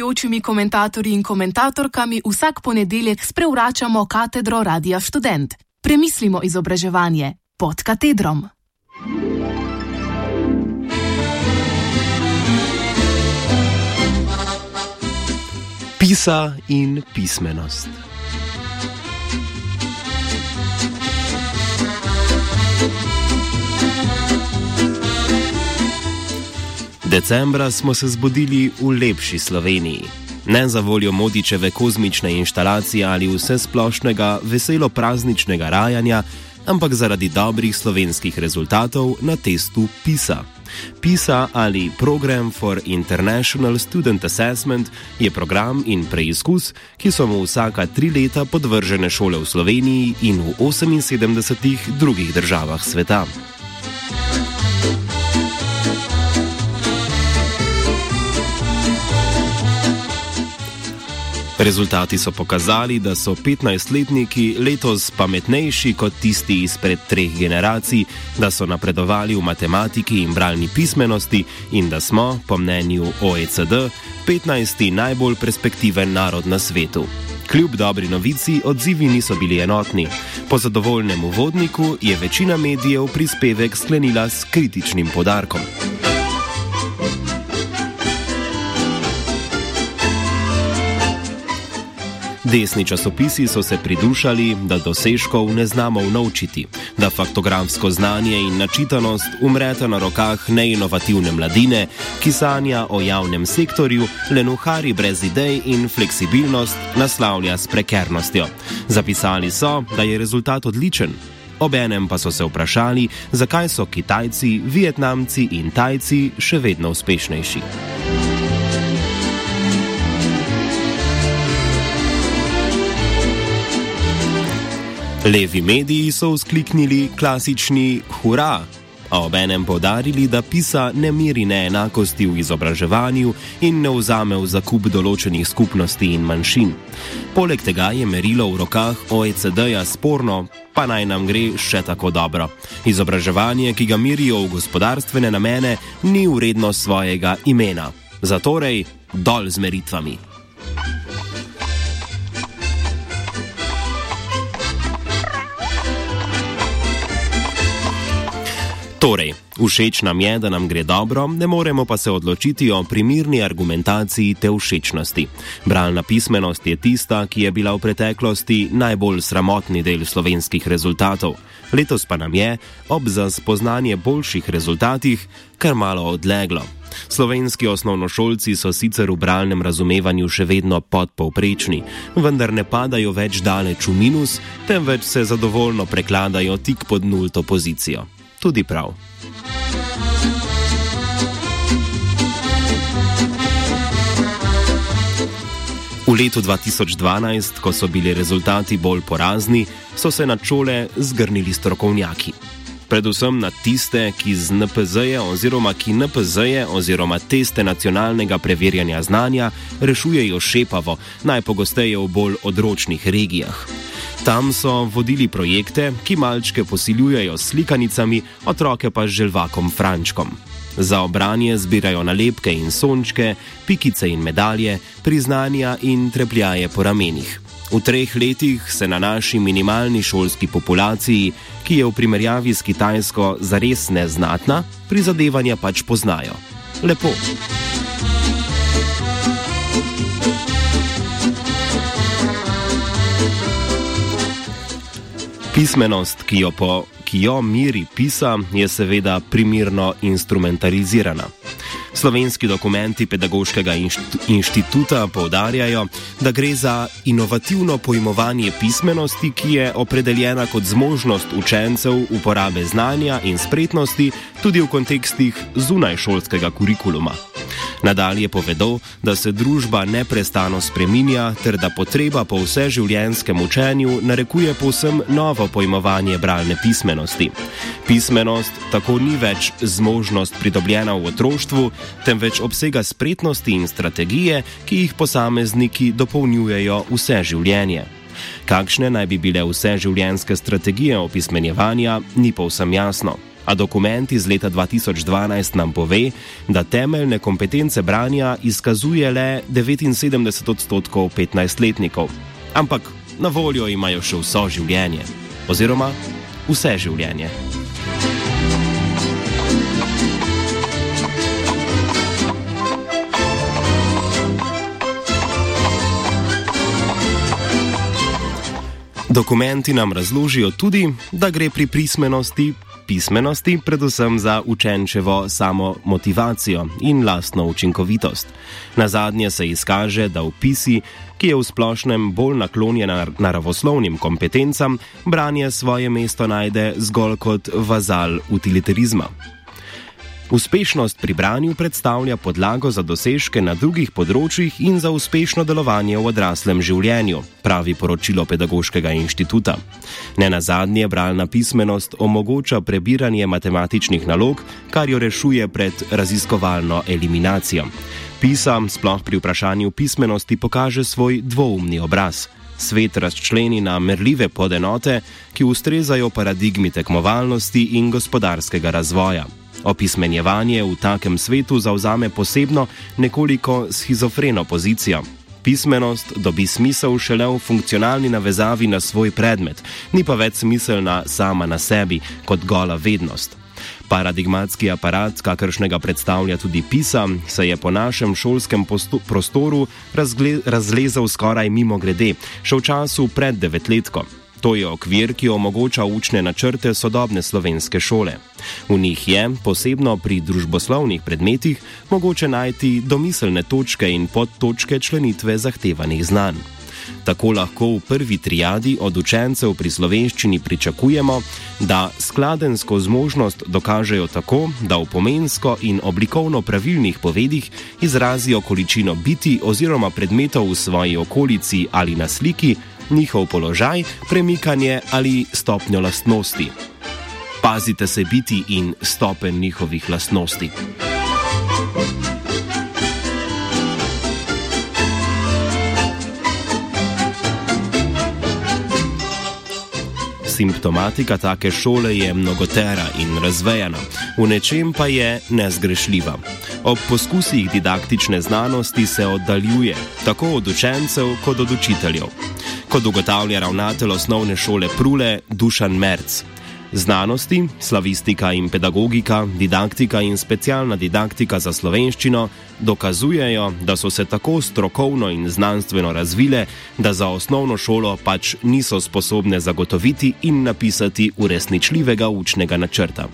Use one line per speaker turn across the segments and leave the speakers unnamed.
gostujočimi komentatorji in komentatorkami vsak ponedeljek sprevračamo katedro Radia Student. Premislimo izobraževanje pod katedrom.
Pisa in pismenost. Decembra smo se zbudili v lepši Sloveniji. Ne za voljo modičeve kozmične instalacije ali vse splošnega veselo prazničnega rajanja, ampak zaradi dobrih slovenskih rezultatov na testu PISA. PISA ali Program for International Student Assessment je program in preizkus, ki so mu vsaka tri leta podvržene šole v Sloveniji in v 78 drugih državah sveta. Rezultati so pokazali, da so 15-letniki letos pametnejši kot tisti izpred treh generacij, da so napredovali v matematiki in bralni pismenosti in da smo, po mnenju OECD, 15. najbolj perspektiven narod na svetu. Kljub dobri novici, odzivi niso bili enotni. Po zadovoljnem uvodniku je večina medijev prispevek sklenila s kritičnim podarkom. Desni časopisi so se pridušali, da dosežkov ne znamo unovčiti, da faktografsko znanje in načitanost umreta na rokah neinovativne mladine, ki sanja o javnem sektorju, lenuhari brez idej in fleksibilnost naslavlja s prekernostjo. Zapisali so, da je rezultat odličen. Obenem pa so se vprašali, zakaj so Kitajci, Vietnamci in Tajci še vedno uspešnejši. Levi mediji so vzkliknili klasični hurra, a obenem podarili, da PISA ne meri neenakosti v izobraževanju in ne vzame v zakup določenih skupnosti in manjšin. Poleg tega je merilo v rokah OECD-ja sporno, pa naj nam gre še tako dobro. Izobraževanje, ki ga merijo v gospodarstvene namene, ni vredno svojega imena. Zatorej, dol z meritvami. Torej, všeč nam je, da nam gre dobro, ne moremo pa se odločiti o primirni argumentaciji te všečnosti. Bralna pismenost je tista, ki je bila v preteklosti najbolj sramotni del slovenskih rezultatov. Letos pa nam je, ob za spoznanje boljših rezultatih, kar malo odleglo. Slovenski osnovnošolci so sicer v bralnem razumevanju še vedno podpovprečni, vendar ne padajo več daleč v minus, temveč se zadovoljno prekladajo tik pod nulto pozicijo tudi prav. V letu 2012, ko so bili rezultati bolj porazni, so se na čole zgrnili strokovnjaki. Predvsem na tiste, ki z NPZ-je oziroma ki NPZ-je oziroma teste nacionalnega preverjanja znanja rešujejo šepavo, najpogosteje v bolj odročnih regijah. Tam so vodili projekte, ki malčke posiljujejo s slikanicami, otroke pa z želvakom Frančkom. Za obranje zbirajo nalepke in sončke, pikice in medalje, priznanja in trepljaje po ramenih. V treh letih se na naši minimalni šolski populaciji, ki je v primerjavi s Kitajsko zares neznatna, prizadevanja pač poznajo. Lepo. Pismenost, ki jo, po, ki jo miri pisa, je seveda primirno instrumentalizirana. Slovenski dokumenti Pedagoškega inštituta povdarjajo, da gre za inovativno pojmovanje pismenosti, ki je opredeljena kot zmožnost učencev uporabe znanja in spretnosti tudi v kontekstih zunajšolskega kurikuluma. Nadalje povedo, da se družba neprestano spreminja ter da potreba po vseživljenjskem učenju narekuje povsem novo pojmovanje bralne pismenosti. Pismenost tako ni več zmožnost pridobljena v otroštvu, temveč obsega spretnosti in strategije, ki jih posamezniki dopolnjujejo vse življenje. Kakšne naj bi bile vse življenjske strategije opismenjevanja, ni povsem jasno. A dokument iz leta 2012 nam pove, da temeljne kompetence branja izkazuje le 79 odstotkov 15-letnikov. Ampak na voljo imajo še vso življenje, oziroma vse življenje. Dokumenti nam razložijo tudi, da gre pri pismenosti, pismenosti predvsem za učenčevo samo motivacijo in lastno učinkovitost. Na zadnje se izkaže, da v pisi, ki je v splošnem bolj naklonjen naravoslovnim kompetencam, branje svoje mesto najde zgolj kot vazal utilitarizma. Uspešnost pri branju predstavlja podlago za dosežke na drugih področjih in za uspešno delovanje v odraslem življenju, pravi poročilo Pedagoškega inštituta. Ne na zadnje, bralna pismenost omogoča prebiranje matematičnih nalog, kar jo rešuje pred raziskovalno eliminacijo. Pisam, sploh pri vprašanju pismenosti, pokaže svoj dvoumni obraz. Svet razčleni na merljive podenote, ki ustrezajo paradigmi tekmovalnosti in gospodarskega razvoja. Opismenjevanje v takem svetu zauzame posebno, nekoliko schizofreno pozicijo. Pismenost dobi smisel šele v funkcionalni navezavi na svoj predmet, ni pa več smiselna sama na sebi kot gola vednost. Paradigmatski aparat, kakršnega predstavlja tudi PISA, se je po našem šolskem prostoru razlezel skoraj mimo grede, še v času pred devetletkom. To je okvir, ki omogoča učne načrte sodobne slovenske šole. V njih je, posebno pri družboslovnih predmetih, mogoče najti domiselne točke in podtočke členitve zahtevanih znanj. Tako lahko v prvi triadi od učencev pri slovenščini pričakujemo, da skladensko zmožnost dokažejo tako, da v pomensko in oblikovno pravilnih povedih izrazijo količino biti oziroma predmetov v svoji okolici ali na sliki, njihov položaj, premikanje ali stopnjo lastnosti. Pazite se biti in stopen njihovih lastnosti. Simptomatika take šole je mnogotera in razvejana, v nečem pa je nezgrešljiva. Ob poskusih didaktične znanosti se oddaljuje tako od učencev kot od učiteljev kot ugotavlja ravnatelj osnovne šole Prule Dušan Merc. Znanosti, slavistika in pedagogika, didaktika in specialna didaktika za slovenščino dokazujejo, da so se tako strokovno in znanstveno razvile, da za osnovno šolo pač niso sposobne zagotoviti in napisati uresničljivega učnega načrta.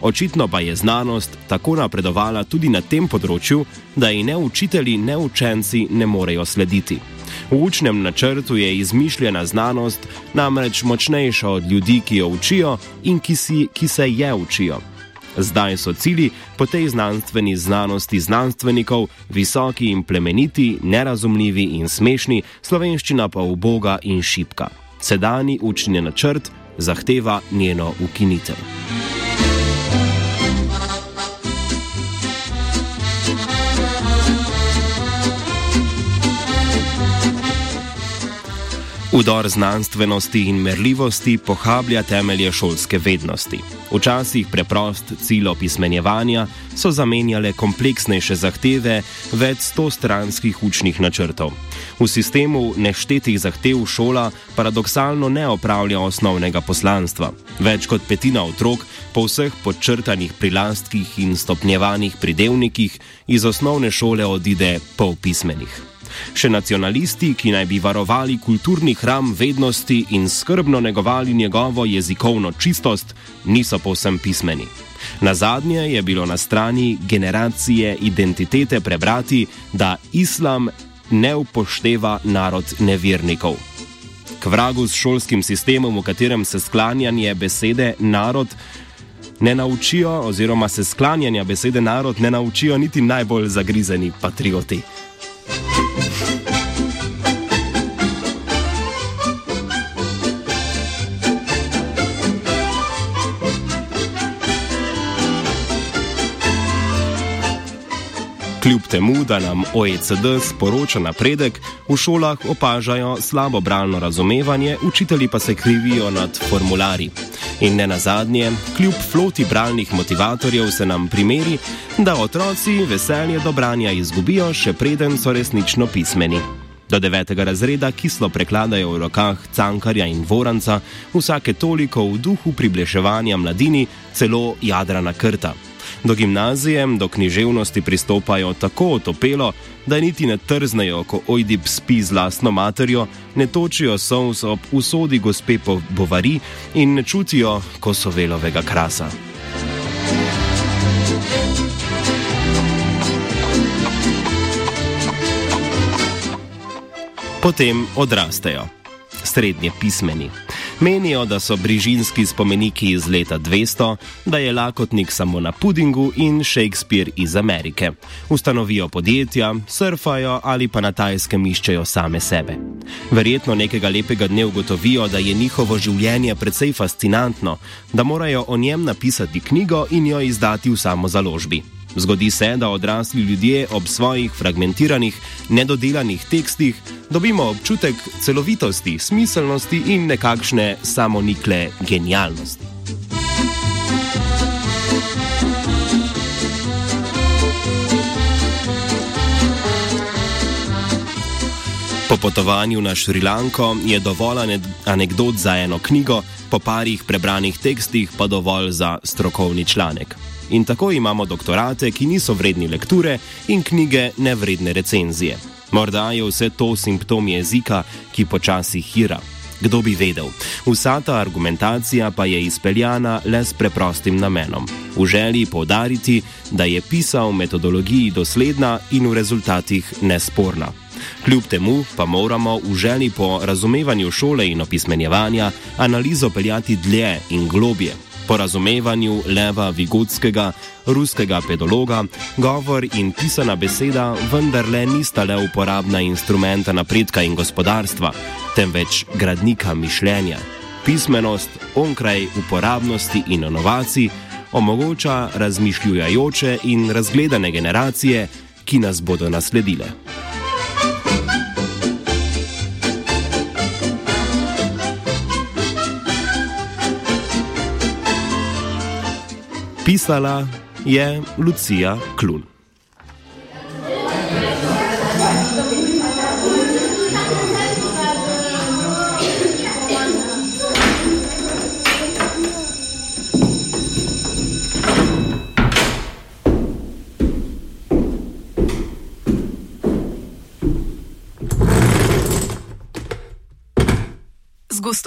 Očitno pa je znanost tako napredovala tudi na tem področju, da ji ne učitelji, ne učenci ne morejo slediti. V učnem načrtu je izmišljena znanost namreč močnejša od ljudi, ki jo učijo in ki, si, ki se je učijo. Zdaj so cilji po tej znanstveni znanosti znanstvenikov visoki in plemeniti, nerazumljivi in smešni, slovenščina pa uboga in šipka. Sedani učni načrt zahteva njeno ukinitev. Udor znanstvenosti in merljivosti pohablja temelje šolske vednosti. Včasih preprost cilj opismenjevanja so zamenjale kompleksnejše zahteve več sto stranskih učnih načrtov. V sistemu neštetih zahtev šola paradoksalno ne opravlja osnovnega poslanstva. Več kot petina otrok po vseh podčrtanih prilastkih in stopnjevanih pridevnikih iz osnovne šole odide polpismenih. Še nacionalisti, ki naj bi varovali kulturni hram vednosti in skrbno negovali njegovo jezikovno čistost, niso povsem pismeni. Na zadnje je bilo na strani generacije identitete prebrati, da islam ne upošteva narod nevernikov. K vragu s šolskim sistemom, v katerem se sklanjanje besede narod ne naučijo, oziroma se sklanjanja besede narod ne naučijo niti najbolj zagrizeni patrioti. Kljub temu, da nam OECD sporoča napredek, v šolah opažajo slabo bralno razumevanje, učitelji pa se krivijo nad formulari. In ne nazadnje, kljub floti bralnih motivatorjev se nam primeri, da otroci veselje do branja izgubijo, še preden so resnično pismeni. Do devetega razreda kislo prekladajo v rokah cankarja in voranca, vsake toliko v duhu približevanja mladini, celo jadrana krta. Do gimnazije, do književnosti pristopajo tako otopelo, da niti ne trznejo, ko ojdib spi z lastno materjo, ne točijo sous ob usodi gospe Bovari in ne čutijo kosovelovega krasa. Potem odrastejo, srednje pismeni. Menijo, da so brižinski spomeniki iz leta 200, da je lakotnik samo na pudingu in Shakespeare iz Amerike. Ustanovijo podjetja, surfajo ali pa na tajskem iščejo same sebe. Verjetno nekega lepega dne ugotovijo, da je njihovo življenje precej fascinantno, da morajo o njem napisati knjigo in jo izdati v samo založbi. Zgodi se, da odrasli ljudje ob svojih fragmentiranih, nedodelanih tekstih dobimo občutek celovitosti, smiselnosti in nekakšne samonikle genialnosti. Po potovanju na Šrilanko je dovolj anegdot za eno knjigo, po parih prebranih tekstih pa dovolj za strokovni članek. In tako imamo doktorate, ki niso vredni lekture in knjige nevredne recenzije. Morda je vse to simptom jezika, ki počasi hira. Kdo bi vedel? Vsa ta argumentacija pa je izpeljana le s preprostim namenom: v želji povdariti, da je pisal v metodologiji dosledna in v rezultatih nesporna. Kljub temu pa moramo v želji po razumevanju šole in opismenjevanja analizo peljati dlje in globje, po razumevanju Leva Vigotskega, ruskega pedologa, govor in pisana beseda vendarle nista le uporabna instrumenta napredka in gospodarstva, temveč gradnika mišljenja. Pismenost onkraj uporabnosti in inovacij omogoča razmišljujoče in razgledane generacije, ki nas bodo nasledile. Pisala je Lucija Klun.